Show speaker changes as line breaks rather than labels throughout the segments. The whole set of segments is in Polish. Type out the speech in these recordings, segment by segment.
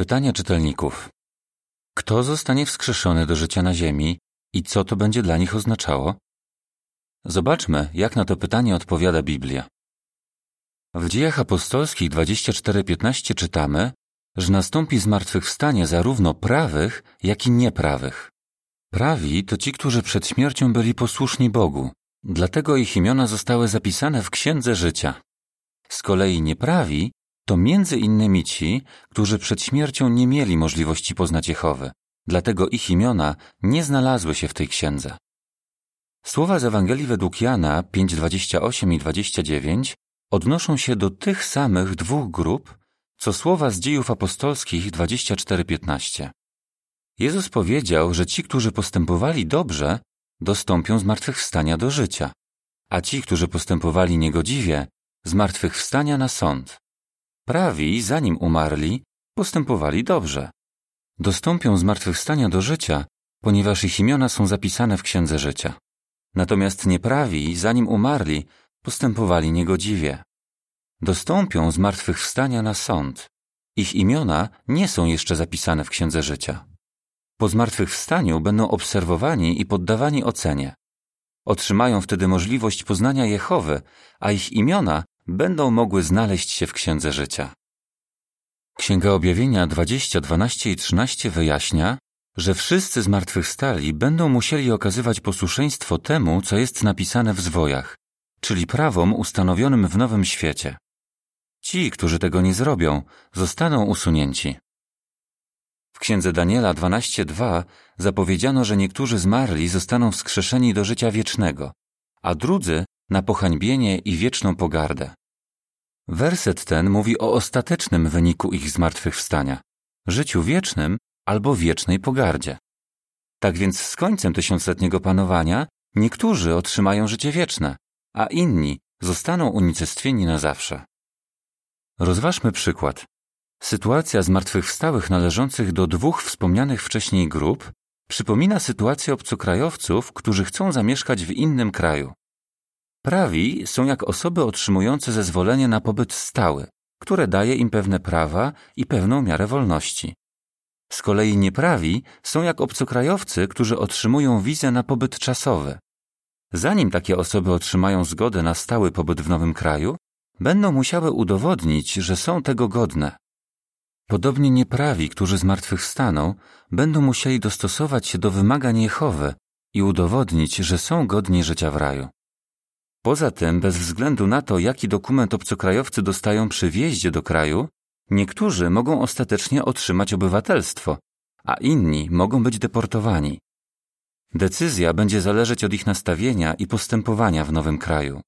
Pytania czytelników. Kto zostanie wskrzeszony do życia na ziemi i co to będzie dla nich oznaczało? Zobaczmy, jak na to pytanie odpowiada Biblia. W dziejach apostolskich 24:15 czytamy, że nastąpi zmartwychwstanie zarówno prawych, jak i nieprawych. Prawi to ci, którzy przed śmiercią byli posłuszni Bogu, dlatego ich imiona zostały zapisane w Księdze Życia. Z kolei nieprawi to między innymi ci, którzy przed śmiercią nie mieli możliwości poznać Jehowy, dlatego ich imiona nie znalazły się w tej księdze. Słowa z Ewangelii według Jana 5:28 i 29 odnoszą się do tych samych dwóch grup, co słowa z dziejów apostolskich 24:15. Jezus powiedział, że ci, którzy postępowali dobrze, dostąpią zmartwychwstania do życia, a ci, którzy postępowali niegodziwie, zmartwychwstania na sąd. Prawi, zanim umarli, postępowali dobrze. Dostąpią zmartwychwstania do życia, ponieważ ich imiona są zapisane w Księdze Życia. Natomiast nieprawi, zanim umarli, postępowali niegodziwie. Dostąpią zmartwychwstania na sąd. Ich imiona nie są jeszcze zapisane w Księdze Życia. Po zmartwychwstaniu będą obserwowani i poddawani ocenie. Otrzymają wtedy możliwość poznania Jehowy, a ich imiona będą mogły znaleźć się w Księdze Życia. Księga Objawienia 20, 12 i 13 wyjaśnia, że wszyscy zmartwychwstali będą musieli okazywać posłuszeństwo temu, co jest napisane w zwojach, czyli prawom ustanowionym w nowym świecie. Ci, którzy tego nie zrobią, zostaną usunięci. Księdze Daniela 12:2 zapowiedziano, że niektórzy zmarli zostaną wskrzeszeni do życia wiecznego, a drudzy na pohańbienie i wieczną pogardę. Werset ten mówi o ostatecznym wyniku ich zmartwychwstania życiu wiecznym albo wiecznej pogardzie. Tak więc z końcem tysiącletniego panowania niektórzy otrzymają życie wieczne, a inni zostaną unicestwieni na zawsze. Rozważmy przykład. Sytuacja zmartwychwstałych należących do dwóch wspomnianych wcześniej grup przypomina sytuację obcokrajowców, którzy chcą zamieszkać w innym kraju. Prawi są jak osoby otrzymujące zezwolenie na pobyt stały, które daje im pewne prawa i pewną miarę wolności. Z kolei nieprawi są jak obcokrajowcy, którzy otrzymują wizę na pobyt czasowy. Zanim takie osoby otrzymają zgodę na stały pobyt w nowym kraju, będą musiały udowodnić, że są tego godne. Podobnie nieprawi, którzy zmartwychwstaną, będą musieli dostosować się do wymagań Jehowy i udowodnić, że są godni życia w raju. Poza tym, bez względu na to, jaki dokument obcokrajowcy dostają przy wjeździe do kraju, niektórzy mogą ostatecznie otrzymać obywatelstwo, a inni mogą być deportowani. Decyzja będzie zależeć od ich nastawienia i postępowania w nowym kraju.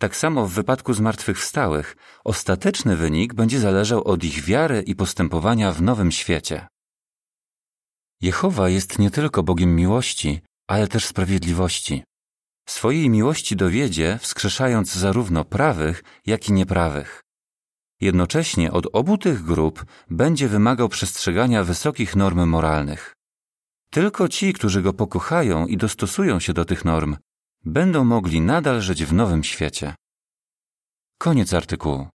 Tak samo w wypadku zmartwychwstałych, ostateczny wynik będzie zależał od ich wiary i postępowania w nowym świecie. Jehowa jest nie tylko Bogiem miłości, ale też sprawiedliwości. Swojej miłości dowiedzie, wskrzeszając zarówno prawych, jak i nieprawych. Jednocześnie od obu tych grup będzie wymagał przestrzegania wysokich norm moralnych. Tylko ci, którzy go pokochają i dostosują się do tych norm, będą mogli nadal żyć w nowym świecie. Koniec artykułu.